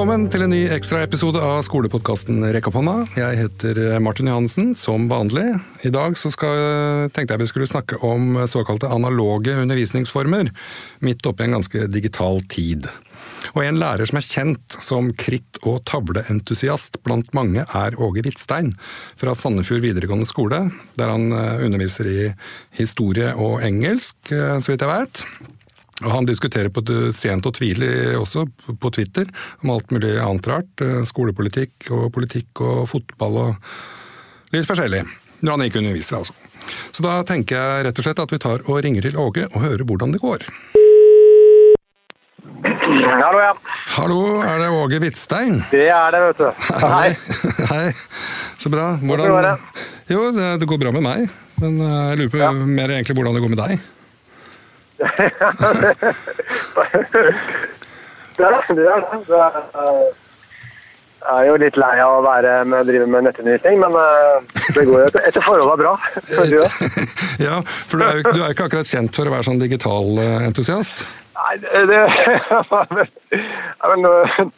Velkommen til en ny ekstraepisode av skolepodkasten Rekk opp hånda. Jeg heter Martin Johansen, som vanlig. I dag skal, tenkte jeg vi skulle snakke om såkalte analoge undervisningsformer, midt oppi en ganske digital tid. Og en lærer som er kjent som kritt- og tavleentusiast blant mange, er Åge Hvitstein fra Sandefjord videregående skole, der han eh, underviser i historie og engelsk, eh, så vidt jeg veit. Og Han diskuterer på sent og tvilelig også på Twitter om alt mulig annet rart. eh, Skolepolitikk og politikk og fotball og litt forskjellig. Når han ikke underviser, altså. Så da tenker jeg rett og slett at vi tar og ringer til Åge og hører hvordan det går. Hallo, ja. Hallo, er det Åge Hvitstein? Det er det, vet du. Hei. Hei. Så bra. Hvordan? Jo, det, det går bra med meg. Men eh, jeg lurer på Ja. mer egentlig hvordan det går med deg. Det er det. det, er det. det er, eh, jeg er jo litt lei av å være med, drive med nettundervisning, men eh, det går jo etter, etter forholdet er bra. Du? Ja, for du er jo du er ikke akkurat kjent for å være sånn digital eh, entusiast. Nei, det, det er vel noe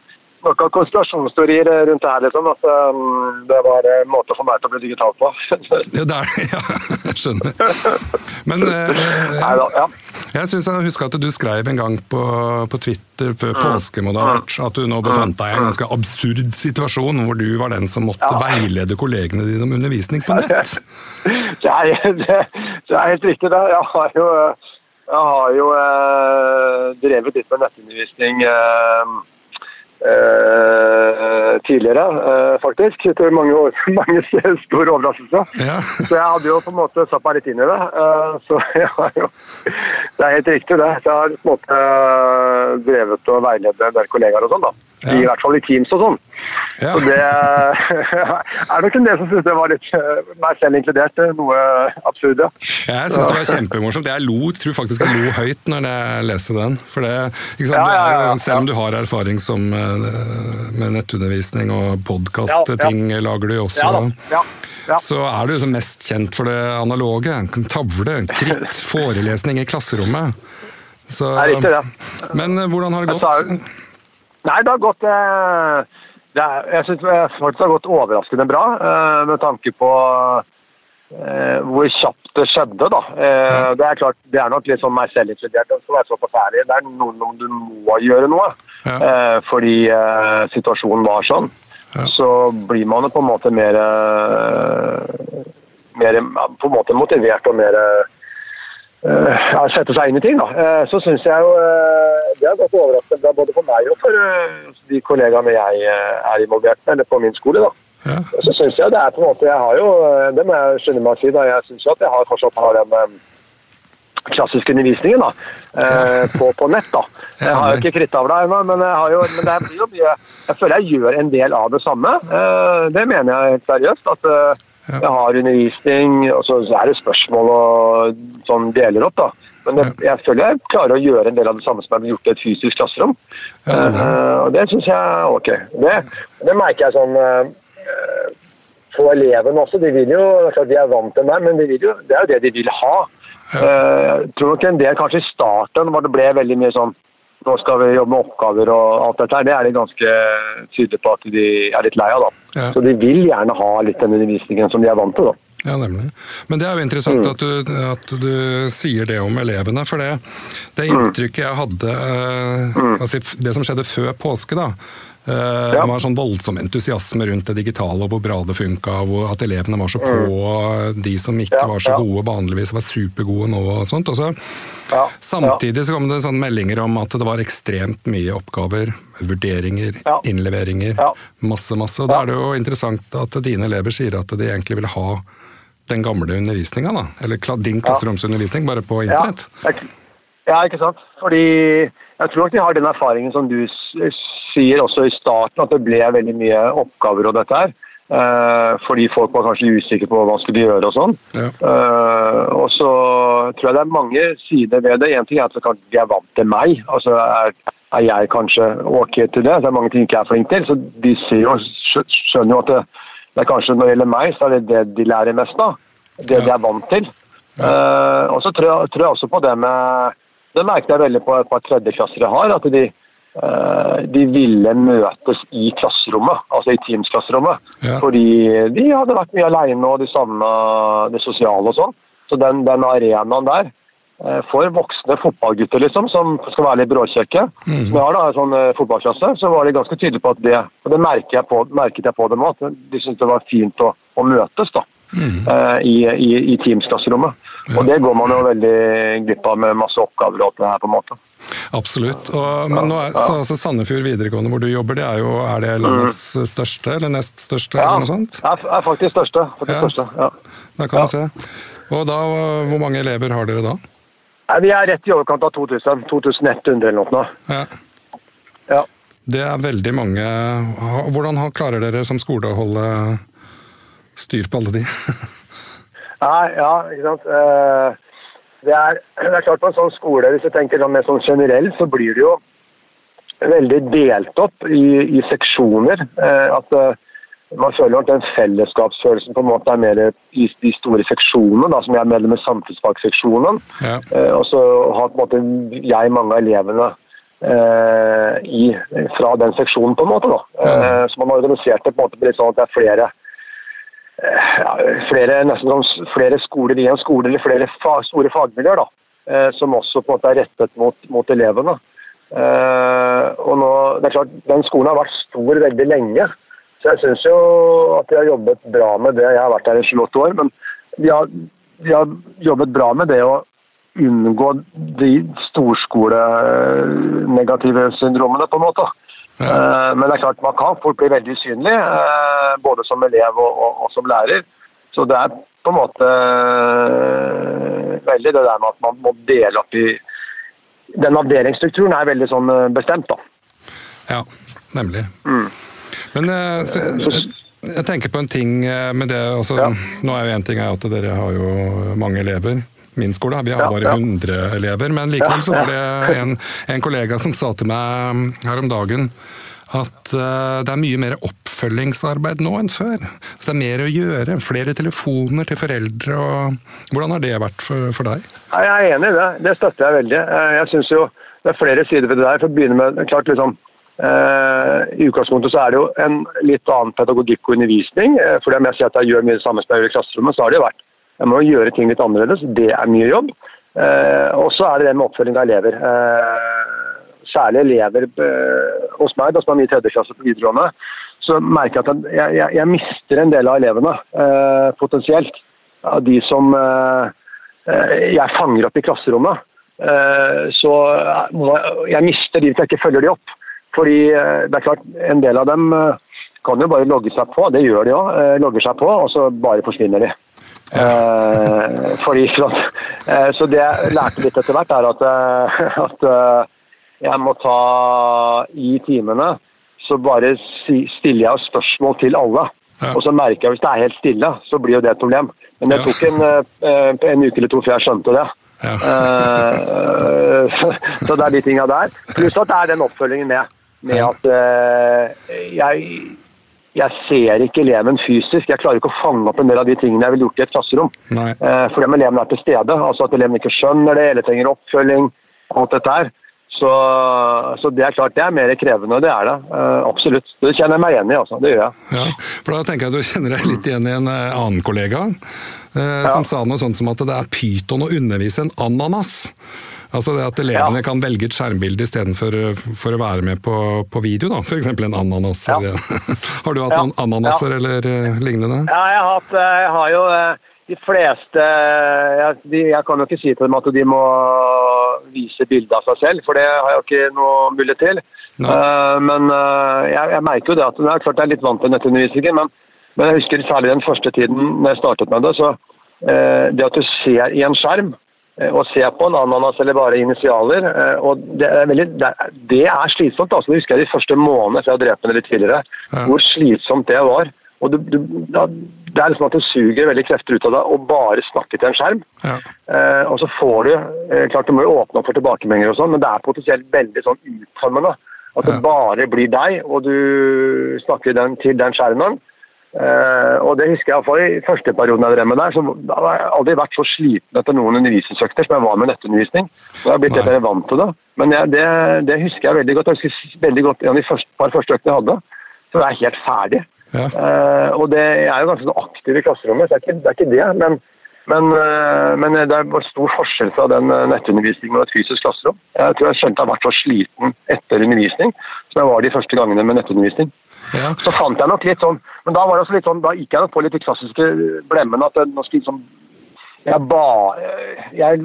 av konspirasjonsteorier rundt det her, liksom. At um, det var en måte for meg til å bli digital på. Ja, det er det. Ja, jeg skjønner. Men eh, Nei da, ja. Jeg syns jeg husker at du skrev en gang på, på Twitter før påske må det ha vært, at du nå befant deg i en ganske absurd situasjon hvor du var den som måtte Ja. veilede kollegene dine om undervisning på nett. Det er, det, det er helt riktig, det. Jeg har jo, jeg har jo eh, drevet litt med nettundervisning eh, eh, tidligere, eh, faktisk. Til mange, år, mange store overraskelser. Ja. Så jeg hadde jo på en måte satt meg litt inn i det. eh, så jeg har jo Det er helt riktig, det. Så jeg har på en måte eh, drevet og veiledet en del kollegaer og sånn, da. Ja. I hvert fall i Teams og sånn. Ja. Så det er nok en del som syns det var litt, eh, meg selv inkludert, eh, noe absurd. ja. Jeg syns det var kjempemorsomt. Jeg lo, tror faktisk jeg lo høyt når jeg leste den. For det? Ja, ja. Selv om du har erfaring som, eh, med nettundervisning og podkastting lager du jo også, Ja. Ja. Ja. så er du liksom mest kjent for det analoge. Tavle, kritt, forelesning i klasserommet. Så, Det er riktig, det. Men hvordan har det gått? Nei, det har gått eh, er, Jeg syns faktisk det har gått overraskende bra, eh, med tanke på eh, hvor kjapt det skjedde. da. Eh, Det er klart, det er nok litt sånn meg selv inkludert. Det er noen om du må gjøre noe eh, fordi situasjonen var sånn. Så blir man på en måte mer, mer på en måte motivert og mer ja, sette seg inn i ting. da. Eh, Så syns jeg jo eh, det har gått overraskende både for meg og for de kollegaene jeg er involvert med, eller på min skole. da. Ja. Så syns jeg det er på en måte Jeg har jo, det må jeg skynde meg å si, da. Jeg syns at jeg har fortsatt har den klassiske undervisningen da, eh, på, på nett. da. Jeg har jo ikke krittavla ennå, men, jeg har jo, men det blir jo mye Jeg føler jeg gjør en del av det samme. Eh, Det mener jeg helt seriøst. at eh. Jeg har undervisning, og så er det spørsmål og sånn deler opp, da. Men det, jeg føler jeg klarer å gjøre en del av det samme som jeg har gjort i et fysisk klasserom. Ja, det er bra. Eh, og det syns jeg er ok. Det, det merker jeg sånn uh, for elevene også. De vil jo, altså, de er vant til det, men de vil jo, det er jo det de vil ha. Eh, Jeg tror nok en del kanskje i starten hvor det ble veldig mye sånn nå skal vi jobbe med oppgaver og alt dette her. Det er de ganske tydelige på at de er litt lei av. da. Ja. Så de vil gjerne ha litt den undervisningen som de er vant til. da. Ja, nemlig. Men det er jo interessant at, du, at du sier det om elevene. For det, det inntrykket jeg hadde eh, altså Det som skjedde før påske, da. Eh, Ja. var sånn voldsom entusiasme rundt det digitale og hvor bra det funka. Og at elevene var så på, de som ikke Ja, var så gode vanligvis, var supergode nå. og sånt. Og så, Ja, samtidig så kom det sånne meldinger om at det var ekstremt mye oppgaver, vurderinger, innleveringer. Masse, masse. Og da er det jo interessant at dine elever sier at de egentlig vil ha den gamle undervisninga, da. Eller din klasseromsundervisning, bare på internett. ja, ikke sant. Fordi jeg tror nok de har den erfaringen som du sier også i starten, at det ble veldig mye oppgaver og dette her. Eh, fordi folk var kanskje usikre på hva man skulle gjøre og sånn. Ja. Eh, og så tror jeg det er mange sider ved det. En ting er at de er vant til meg. altså er, er jeg kanskje ok til det? Så det er mange ting jeg ikke er flink til. Så de jo, skjønner jo at det, det er kanskje når det gjelder meg, så er det det de lærer mest av. Det de er vant til. Eh, og så tror jeg, tror jeg også på det med Det merket jeg veldig på et par tredjeklasser jeg har. at de de ville møtes i klasserommet, altså i Teams-klasserommet. Ja. Fordi de hadde vært mye aleine og de savna det sosiale og sånn. Så den, den arenaen der for voksne fotballgutter liksom, som skal være litt bråkjekke, mm. som jeg har da, en sånn fotballklasse, så var de ganske tydelige på at det og det merket jeg på, merket jeg på dem òg, at de syntes det var fint å, å møtes. da mm. i, i, i Teams-klasserommet. Ja. Og Det går man jo veldig glipp av med masse oppgaver og alt det her. på en måte. Absolutt. Og, men nå er, så, altså Sandefjord videregående hvor du jobber, det er jo er det landets mm. største eller nest største? Ja, eller noe sånt? er, er faktisk største. Faktisk ja. største ja. Da kan ja. vi se. Og da, Hvor mange elever har dere da? Nei, Vi er rett i overkant av 2000. 2100 eller noe. Ja. ja. Det er veldig mange. Hvordan klarer dere som skole å holde styr på alle de? Nei, ja, ikke sant. Eh, det er, det er, klart på en sånn skole, hvis jeg tenker mer sånn generelt, så blir det jo veldig delt opp i, i seksjoner. Eh, at eh, man føler at den fellesskapsfølelsen på en måte er mer i de store seksjonene, da, som jeg er medlem i samfunnsfagseksjonen. Ja. Og så har på en måte jeg mange av elevene i, fra den seksjonen, på en måte. da. Ja. Så man har organisert det på en måte på litt sånn at det er flere ja, flere, nesten flere skoler i en skole, eller flere fag, store fagmiljøer, da, eh, som også på en måte er rettet mot, mot elevene. Eh, og nå, det er klart, Den skolen har vært stor veldig lenge, så jeg syns jo at de har jobbet bra med det. Jeg har vært her i 28 år, men de har, de har jobbet bra med det å unngå de storskolenegative syndromene, på en måte. Ja. Men det er klart man kan fort bli veldig usynlig, eh, både som elev og, og, og, som lærer. Så det er på en måte eh, veldig det der med at man må dele opp i Den avdelingsstrukturen er veldig sånn eh, bestemt, da. Ja, nemlig. Mm. Men så, jeg tenker på en ting med det altså, ja. Nå er jo én ting at dere har jo mange elever min skole. Vi har bare 100 elever, men likevel så var det en, en kollega som sa til meg her om dagen at uh, det er mye mer oppfølgingsarbeid nå enn før. Så det er mer å gjøre. Flere telefoner til foreldre. og Hvordan har det vært for, for deg? Jeg er enig i det. Det støtter jeg veldig. Eh, jeg synes jo det er flere sider ved det der. For å begynne med, klart liksom, uh, I utgangspunktet så er det jo en litt annen pedagogikk og undervisning. Uh, for om jeg sier at jeg gjør mye det samme som jeg gjør i klasserommet, så har det jo vært jeg må gjøre ting litt annerledes. Det er mye jobb. Eh, og så er det det med oppfølging av elever. Eh, særlig elever eh, hos meg, da, som er mye tredje klasse på videregående. Så merker jeg at jeg, jeg, jeg mister en del av elevene potensielt. Av de som jeg fanger opp i klasserommet. så jeg mister de hvis jeg ikke følger de opp. Fordi det er klart, en del av dem kan jo bare logge seg på, det gjør de òg. Logger seg på, og så bare forsvinner de. Eh, fordi, eh, så det jeg lærte litt etter hvert, er at, eh, at eh, jeg må ta i timene så bare stiller jeg spørsmål til alle. Ja. Og så merker jeg hvis det er helt stille, så blir jo det et problem. Men det tok en, en uke eller to før jeg skjønte det. Ja. så det er de tinga der. Pluss at det er den oppfølgingen med, med at jeg jeg ser ikke eleven fysisk. Jeg klarer ikke å fange opp en del av de tingene jeg ville gjort i et klasserom. Nei. Eh, fordi om eleven er til stede, altså at eleven ikke skjønner det eller trenger oppfølging, alt dette her. Så, så, det er klart det er mer krevende, det er det. Uh, absolutt. Det kjenner jeg meg igjen i, altså. Det gjør jeg. Ja, for Da tenker jeg at du kjenner deg litt igjen i en uh, annen kollega, uh, ja. som sa noe sånt som at det er pyton å undervise en ananas. Altså det At elevene ja. kan velge et skjermbilde istedenfor for å være med på, på video, da. F.eks. en ananas. Ja. har du hatt noen ananaser eller uh, lignende? Ja, jeg har, hatt, eh, jeg har jo uh, de fleste jeg, de, jeg, kan jo ikke si til dem at de må vise bilde av seg selv, for det har jeg jo ikke noe mulighet til. Uh, men jeg, jeg, merker jo det at det er klart jeg er litt vant til nettundervisningen, men, men jeg husker særlig den første tiden når jeg startet med det. så det at du ser i en skjerm, å eh, se på en ananas eller bare initialer. Eh, og Det er, veldig, det er slitsomt. altså. Jeg husker jeg de første månedene etter jeg hadde drept henne litt tidligere, ja. hvor slitsomt det var. Og du, du, Det er liksom at du suger veldig krefter ut av deg og bare snakker til en skjerm. Ja. Eh, og så får du eh, klart Du må jo åpne opp for tilbakemeldinger, og sånn, men det er potensielt veldig sånn utformende. At det bare blir deg, og du snakker den, til den skjermen. Eh, og det husker jeg iallfall i første perioden jeg drev med der. så har jeg aldri vært så sliten etter noen undervisningsøkter som jeg var med nettundervisning. Og jeg har blitt helt vant til det. Men jeg, det, det, husker jeg veldig godt. Jeg husker veldig godt En av de første, par første øktene jeg hadde, så jeg er helt ferdig. Ja. Uh, og det, jeg er jo ganske aktiv i klasserommet, så det er ikke det. Er ikke det men men, eh, men, det er stor forskjell fra den eh, nettundervisningen og et fysisk klasserom. Jeg tror jeg skjønte jeg har vært så sliten etter undervisning som jeg var de første gangene med nettundervisning. Ja. Så fant jeg nok litt sånn Men da var det også litt sånn, da gikk jeg nok på litt de klassiske blemmene. at nå skal liksom jeg, ba, jeg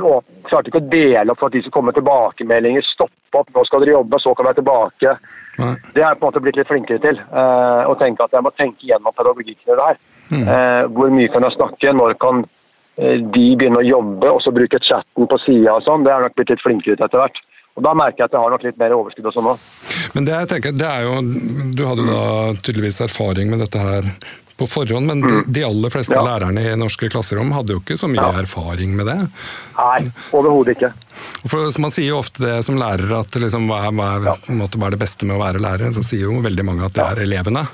klarte ikke å dele opp for at de skulle komme tilbakemeldinger. Stoppe opp, nå skal dere jobbe, så kommer jeg tilbake. Nei. Det har jeg på en måte blitt litt flinkere til. Å tenke at jeg må tenke gjennom pedagogikken i det her. Mm. Hvor mye kan jeg snakke? Når kan Eh, de begynner å jobbe og så bruke chatten på sida og sånn, det er nok blitt litt flinkere til etter hvert. Og Da merker jeg at jeg har nok litt mer overskudd og sånn òg. Men det jeg tenker, det er jo, Du hadde da tydeligvis erfaring med dette her på forhånd, men de, de aller fleste ja. lærerne i norske klasserom hadde jo ikke så mye ja. erfaring med det? Nei, overhodet ikke. For Man sier jo ofte det som lærer, at liksom, hva, er, hva, er, ja. hva, er, det beste med å være lærer? Da sier jo veldig mange at det er elevene.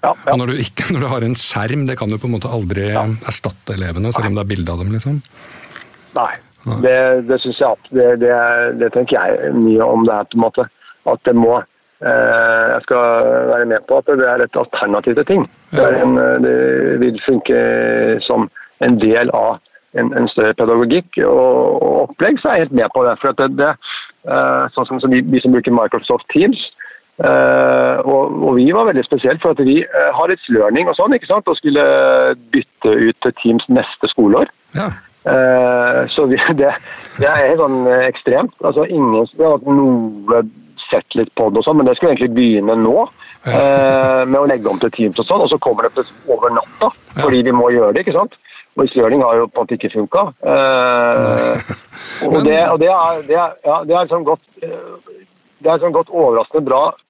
Ja, ja. Og når du, ikke, når du, har en skjerm, det kan du på en måte aldri ja. erstatte elevene, selv om det er bilde av dem, liksom? Nei, det, det syns jeg det, det, det, tenker jeg mye om det her, på en måte. At det må eh, Jeg skal være med på at det er et alternativ til ting. Det, en, det vil funke som en del av en, en større pedagogikk og, og, opplegg, så er jeg helt med på det. For det, det, eh, sånn som, som vi, vi som bruker Microsoft Teams, Uh, og, og, vi var veldig spesielt, for at vi uh, har litt learning og sånn, ikke sant? og skulle bytte ut til Teams neste skoleår. Ja. Uh, så vi, det, det, er sånn ekstremt. Altså, ingen Vi har hatt noe sett litt på det og sånn, men det skulle egentlig begynne nå. Med å legge om til Teams og sånn, og så kommer det over natta fordi vi må gjøre det. ikke sant? Og Learning har jo på en måte ikke funka. og, det, og det, er, det, er, ja, det er liksom godt det er sånn godt overraskende bra Eh,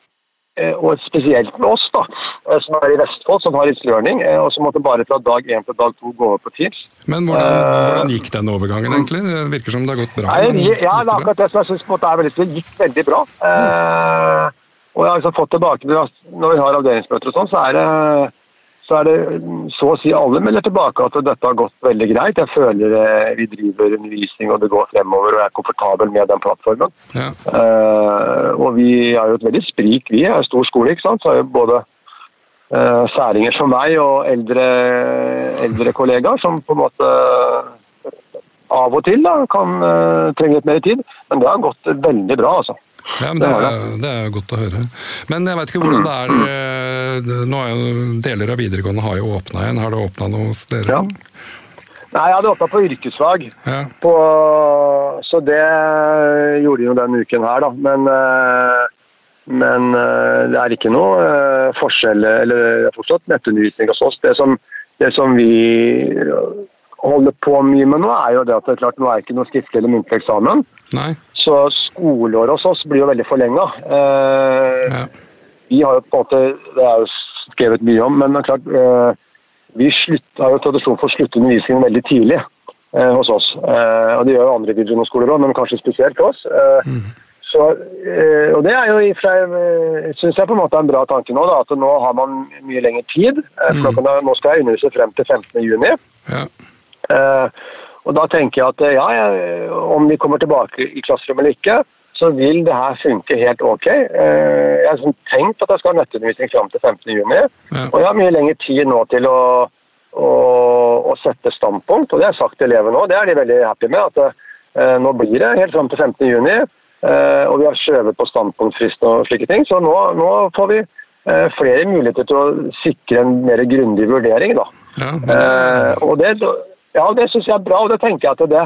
og spesielt med oss, da, eh, som er i Vestfold, som har It's eh, og som måtte bare fra dag én til dag to gå over på Teams. Men hvordan, hvordan, gikk den overgangen, egentlig? Det virker som det har gått bra? Nei, ja, det er akkurat det som jeg syns er veldig Det gikk veldig bra. Mm. og jeg har liksom fått tilbake Når vi har avdelingsmøter og sånn, så er det så er det så å si alle melder tilbake at dette har gått veldig greit. Jeg føler eh, vi driver undervisning og det går fremover og jeg er komfortabel med den plattformen. Ja. Uh, og vi har jo et veldig sprik, vi er en stor skole, ikke sant. Så er jo både uh, særinger som meg og eldre, eldre kollegaer som på en måte av og til da, kan uh, trenge litt mer tid. Men det har gått veldig bra, altså. Ja, men det, er, det er godt å høre. Men jeg vet ikke hvordan det er eh, Nå er Deler av videregående har jo åpna igjen. Har det åpna noe hos dere? Ja. Nei, jeg hadde åpna på yrkesfag. Ja. På, så det gjorde de jo denne uken her, da. Men, eh, men eh, det er ikke noe forskjell Eller det er fortsatt nettundervisning hos oss. Det som, det som vi holder på mye med nå, er jo det at det er klart nå er ikke noe skriftlig eller muntlig eksamen. Nei. Så skoleåret hos oss blir jo veldig forlenga. Eh, ja. Vi har jo på en måte Det er jo skrevet mye om, men det er klart eh, vi slutt, har jo tradisjon for å slutte undervisningen veldig tidlig eh, hos oss. Eh, og Det gjør jo andre videregående skoler òg, men kanskje spesielt for oss. Eh, mm. Så, eh, og Det er jo synes jeg på en måte er en bra tanke nå, da, at nå har man mye lengre tid. Mm. Nå skal jeg undervise frem til 15.6. Ja. Og da tenker jeg at ja, jeg, om vi kommer tilbake i klasserommet eller ikke, så vil det her funke helt ok. Eh, jeg har tenkt at jeg skal ha nettundervisning fram til 15.6, ja. og jeg har mye lengre tid nå til å, å, å sette standpunkt. Og det har jeg sagt til elevene òg, det er de veldig happy med. at uh, nå blir det helt fram til 15.6, uh, og vi har skjøvet på standpunktfrist og slike ting. Så nå, nå får vi flere muligheter til å sikre en mer grundig vurdering. da. Ja, men... og det ja, det syns jeg er bra, og det tenker jeg at det,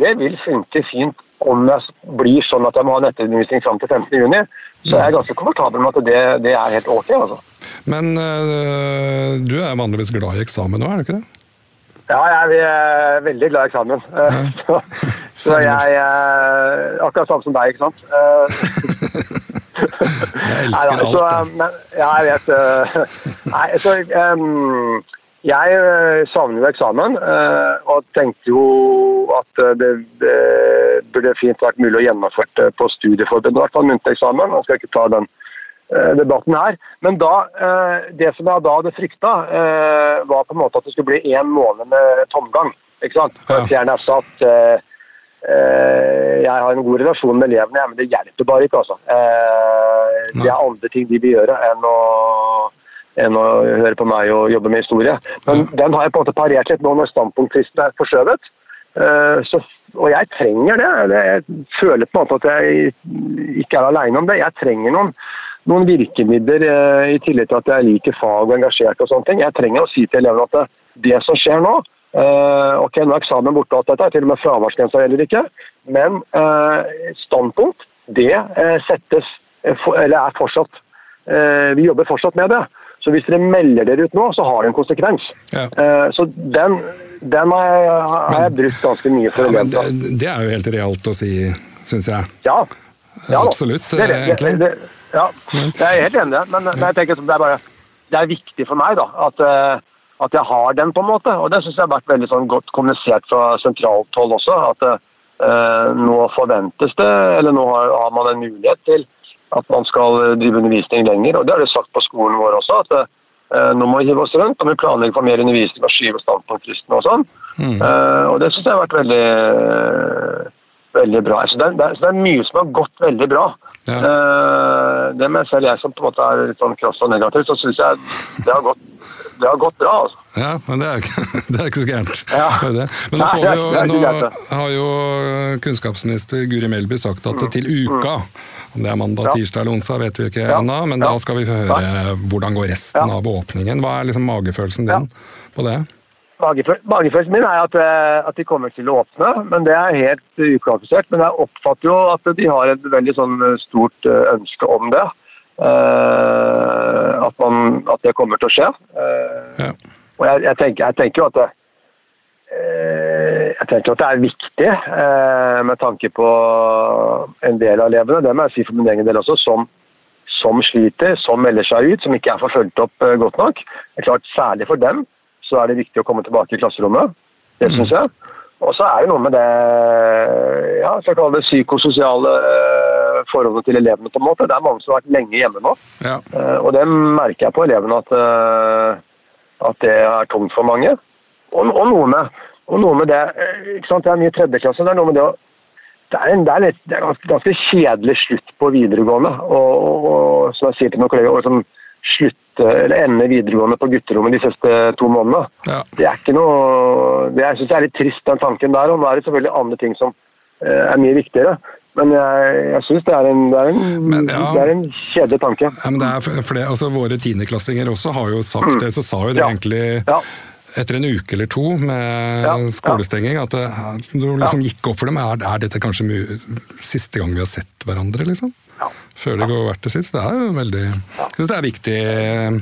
det vil funke fint om det blir sånn at jeg må ha nettundervisning fram til 15.6. Så jeg er ganske komfortabel med at det, det er helt ok. altså. Men øh, du er vanligvis glad i eksamen nå, er du ikke det? Ja, jeg er veldig glad i eksamen. Ja. så, så, jeg er Akkurat samme som deg, ikke sant. jeg elsker alt, men, ja, jeg vet. Nei, så um, jeg eh, savner jo eksamen, eh, og tenkte jo at eh, det, det burde fint vært mulig å gjennomføre det på studieforbundet, i hvert fall muntlig eksamen. Jeg skal ikke ta den debatten her. Men da, det som jeg da hadde frykta, var på en måte at det skulle bli én måned med tomgang. ikke sant? Karakteren er satt. Jeg har en god relasjon med elevene, men det hjelper bare ikke. altså. Det er andre ting de vil gjøre enn å, enn å høre på meg og jobbe med historie. Men den har jeg på en måte parert litt nå når standpunktfristen er forskjøvet. Så, og jeg trenger det. Jeg føler på en måte at jeg ikke er aleine om det. Jeg trenger noen, noen virkemidler i tillegg til at jeg liker fag og engasjert og sånne ting. Jeg trenger å si til elevene at det, det som skjer nå, Uh, ok, Nå er eksamen borte, alt dette, til og med fraværsgrensa gjelder ikke. Men uh, standpunkt det uh, settes for, eller er fortsatt Vi jobber fortsatt med det. Så hvis dere melder dere ut nå, så har det en konsekvens. Ja. så den, den har, jeg, har jeg brukt ganske mye for ja, det, det er jo helt realt å si, syns jeg. Ja. ja Absolutt, det, det, egentlig. Det, ja, jeg er helt enig, men, men jeg tenker det er bare det er viktig for meg da, at at jeg har den, på en måte. Og det syns jeg har vært veldig sånn godt kommunisert fra sentralt hold også. At eh, nå forventes det, eller nå har, har, man en mulighet til at man skal drive undervisning lenger. Og det har de sagt på skolen vår også. at eh, nå må vi hive oss rundt, og vi planlegger for mer undervisning og skyve standpunktfristene og sånn. Mm. Eh, og det syns jeg har vært veldig veldig bra. Så det, er, så det, er, mye som har gått veldig bra. Ja. Eh, det med selv jeg som på en måte er litt sånn krass og negativ, så syns jeg det har, gått, det har gått bra. altså. Ja, men det er, det er ikke så gærent. Ja. Men nå, jo, nå har jo kunnskapsminister Guri Melby sagt at mm. til uka om det er mandag, tirsdag eller onsdag, vet vi ikke ja. ennå, men da skal vi få høre hvordan går resten av åpningen. Hva er liksom magefølelsen din på det? Magefølelsen min er at, eh, at, de kommer til å åpne, men det er helt ukvalifisert. Men jeg oppfatter jo at de har et veldig sånn eh, stort eh, ønske om det. At, man, at det kommer til å skje. Ja. Og jeg, jeg, tenker, jeg, tenker, jo at det, jeg tenker at det er viktig med tanke på en del av elevene, det må jeg si for min egen del også, som, som sliter, som melder seg ut, som ikke er forfulgt opp godt nok. Det er klart Særlig for dem så er det viktig å komme tilbake i klasserommet. Det mm. syns jeg. Og så er det noe med det ja, skal jeg det psykososiale eh, forholdet til elevene. på en måte. Det er mange som har vært lenge hjemme nå. Ja. Og det merker jeg på elevene at, at det er tungt for mange. Og, og, noe, med, og noe, med, det ikke sant? Det er mye tredjeklasse. Det er noe med det å det er, en, det er, litt, det er ganske, ganske, kjedelig slutt på videregående. Og, og, og som jeg sier til noen kolleger, som slutte eller ende videregående på gutterommet de siste to månedene. Ja. Det er ikke noe det, Jeg syns det er litt trist, den tanken der. Og nå er det selvfølgelig andre ting som eh, er mye viktigere. Men jeg, jeg syns det det ja. det er en kjedelig tanke. Ja, men det er det, altså, Våre tiendeklassinger også har jo sagt mm. det, så sa jo det egentlig etter en uke eller to med ja, skolestenging, at det, du liksom gikk opp for dem. Er, er dette kanskje siste gang vi har sett hverandre, liksom? før det går hvert til sist. Det er jo veldig Jeg syns det er viktig eh,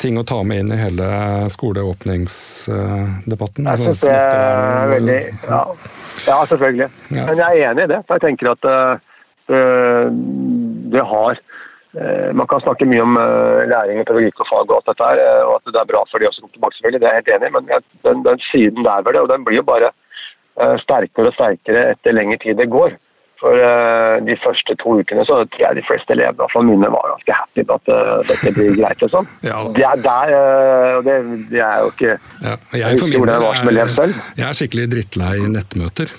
ting å ta med inn i hele skoleåpningsdebatten. Jeg synes det er veldig Ja, ja selvfølgelig. Ja. Men jeg er enig i det. For jeg tenker at øh, det har uh, Man kan snakke mye om læring, pedagogikk og fag og alt dette her, og at det er bra for de også kommer tilbake, selvfølgelig. Det er jeg helt enig i. Men den, den siden der ved det, og den blir jo bare sterkere og sterkere etter lengre tid det går. For uh, de første to ukene så tror jeg de fleste elevene fra mine var ganske happy på at uh, dette blir greit. Liksom. Ja. Det er der uh, det, det, er jo ikke ja. Jeg, for min del er, jeg er skikkelig drittlei nettmøter.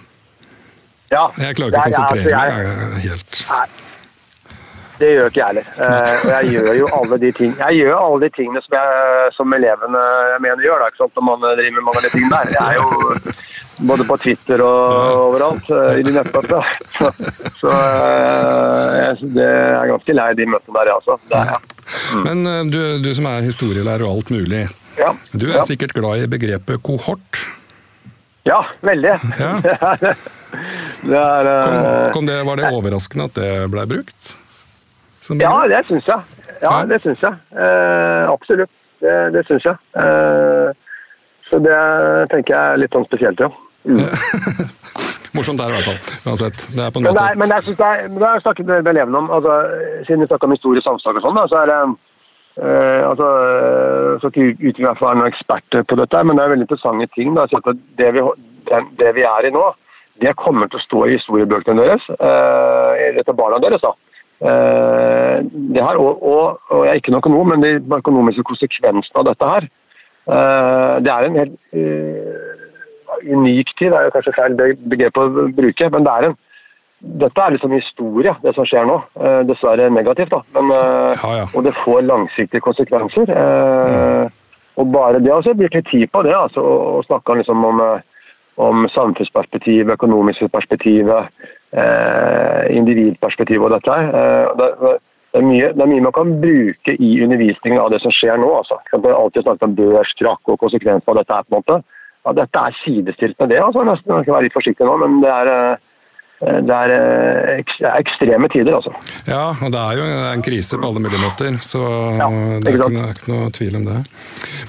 Ja. Jeg klarer ikke å konsentrere altså, meg helt. Nei. Det gjør ikke jeg heller. og jeg gjør jo alle de, ting, gjør alle de tingene som, jeg, som elevene jeg mener gjør, da, ikke sant? når man driver med mange av de tingene der. Jeg er jo både på Twitter og overalt uh, i de nettmøtene. Så, så uh, jeg, det er ganske lei de møtene der, jeg også. er, mm. Men uh, du, du, som er historielærer og alt mulig, ja. du er ja. sikkert glad i begrepet kohort? Ja, veldig. Ja. det er, kom, kom det, var det overraskende at det ble brukt? Ja, det syns jeg. Ja, det syns jeg. absolutt. Det, det syns jeg. så det tenker jeg er litt sånn spesielt, ja. Mm. Morsomt der i hvert fall. Uansett. Det er på en. Men, det er, men jeg synes det, er, det har jeg snakket med elevene om. Altså, siden vi snakka om historie, samfunnsfag og sånn, så er det øh, altså, så ikke utvikle meg for å være noen ekspert på dette, men det er veldig interessante ting. Da. Det vi, det, vi, er i nå, det kommer til å stå i historiebøkene deres, øh, dette barna deres. da. Uh, det her, og, og, og, Jeg er ikke noen økonom, men de økonomiske konsekvensene av dette her uh, Det er en helt uh, unik tid, er jo kanskje feil begrep å bruke, men det er en dette er liksom historie, det som skjer nå. dessverre negativt, da. Men, ja, ja. Og det får langsiktige konsekvenser. Mm. Og bare det også blir til tid på det, altså, å snakke liksom om, om samfunnsperspektivet, økonomiske perspektivet, eh, individperspektiv og dette her. Eh, det, det, er mye, det, er mye, man kan bruke i undervisningen av det som skjer nå. Altså. Det er alltid snakket om børskrakk og konsekvenser av dette. her på en måte. Ja, dette er sidestilt med det. altså nesten, Jeg skal være litt forsiktig nå, men det er eh, Eh, det er, det ekstreme tider, altså. Ja, og det er jo en krise på alle mulige måter, så ja, det er ikke, noe, ikke, noe, tvil om det.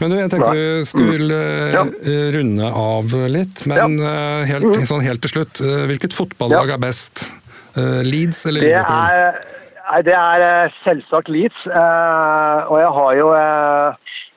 Men du, jeg tenkte vi skulle mm. ja. Eh, runde av litt, men ja. helt, mm. sånn helt til slutt. Hvilket fotballag er best? Leeds eller Liverpool? Er, det er selvsagt Leeds. Og jeg har jo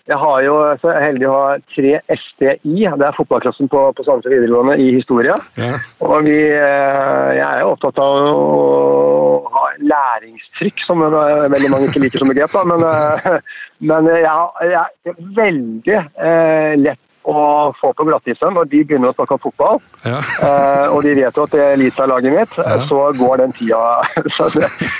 jeg har jo så heldig å ha tre STI, det er fotballklassen på, på Sandefjord videregående i historie. Ja. Og vi, eh, jeg er jo opptatt av å ha læringstrykk, som veldig mange ikke liker som begrep. Men, eh, men jeg, jeg er veldig eh, lett å få på glattisen når de begynner å snakke om fotball. Ja. eh, og de vet jo at det er Lisa-laget mitt, ja. så går den tida. så,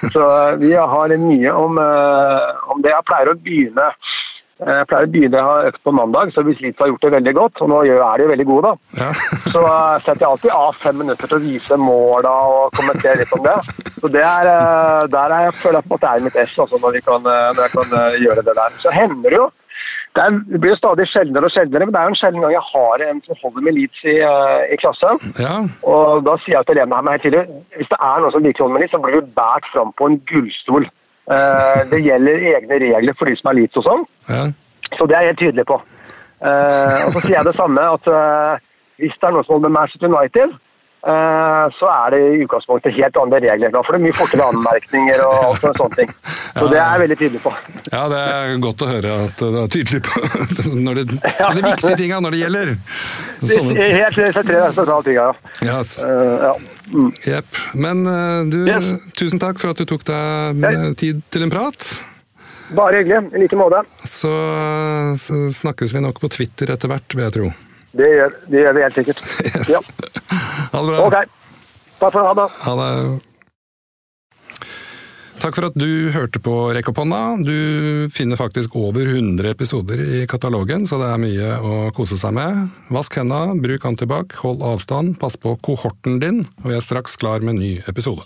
så, vi har mye om, om det. Jeg pleier å begynne Eh, jeg pleier å begynne å ha økt på mandag, så hvis Leeds har gjort det veldig godt, og nå er de jo veldig gode, da, ja. så eh, setter jeg alltid av fem minutter til å vise måla og kommentere litt om det. Så det er, eh, der er jeg føler jeg på at det er mitt ess, altså, når, kan, når, jeg kan gjøre det der. Så hender det jo. Det, er, det blir jo stadig sjeldnere og sjeldnere, men det er jo en sjelden gang jeg har en som holder med Leeds i, i klassen. Ja. Og da sier jeg til elevene her helt tidlig hvis det er noen som liker holder med Leeds, så blir du båret fram på en gullstol. Eh, det gjelder egne regler for de som er Leeds og sånn. Ja. Så det er jeg helt tydelig på. Eh, og så sier jeg det samme at eh, hvis det er noen som holder med Manchester United, så er det i utgangspunktet helt andre regler. Da får du mye fortere anmerkninger og alt sånne ting. Så det er jeg veldig tydelig på. Ja, det er godt å høre at du er tydelig på når det, ja. de viktige tinga når det gjelder. Sånne. Helt sentrale sentraltinga, ja. Yes. Uh, ja. Mm. Yep. Men uh, du, yes. tusen takk for at du tok deg tid til en prat. Bare hyggelig. I like måte. Så, så, snakkes vi nok på Twitter etter hvert, vil jeg tro. Det gjør, det gjør vi helt sikkert. Yes. Ja. Ha det bra. Ok. Takk for det. Ha det. Takk for at du hørte på Rekk opp hånda. Du finner faktisk over 100 episoder i katalogen, så det er mye å kose seg med. Vask henda, bruk antibac, hold avstand, pass på kohorten din, og vi er straks klar med en ny episode.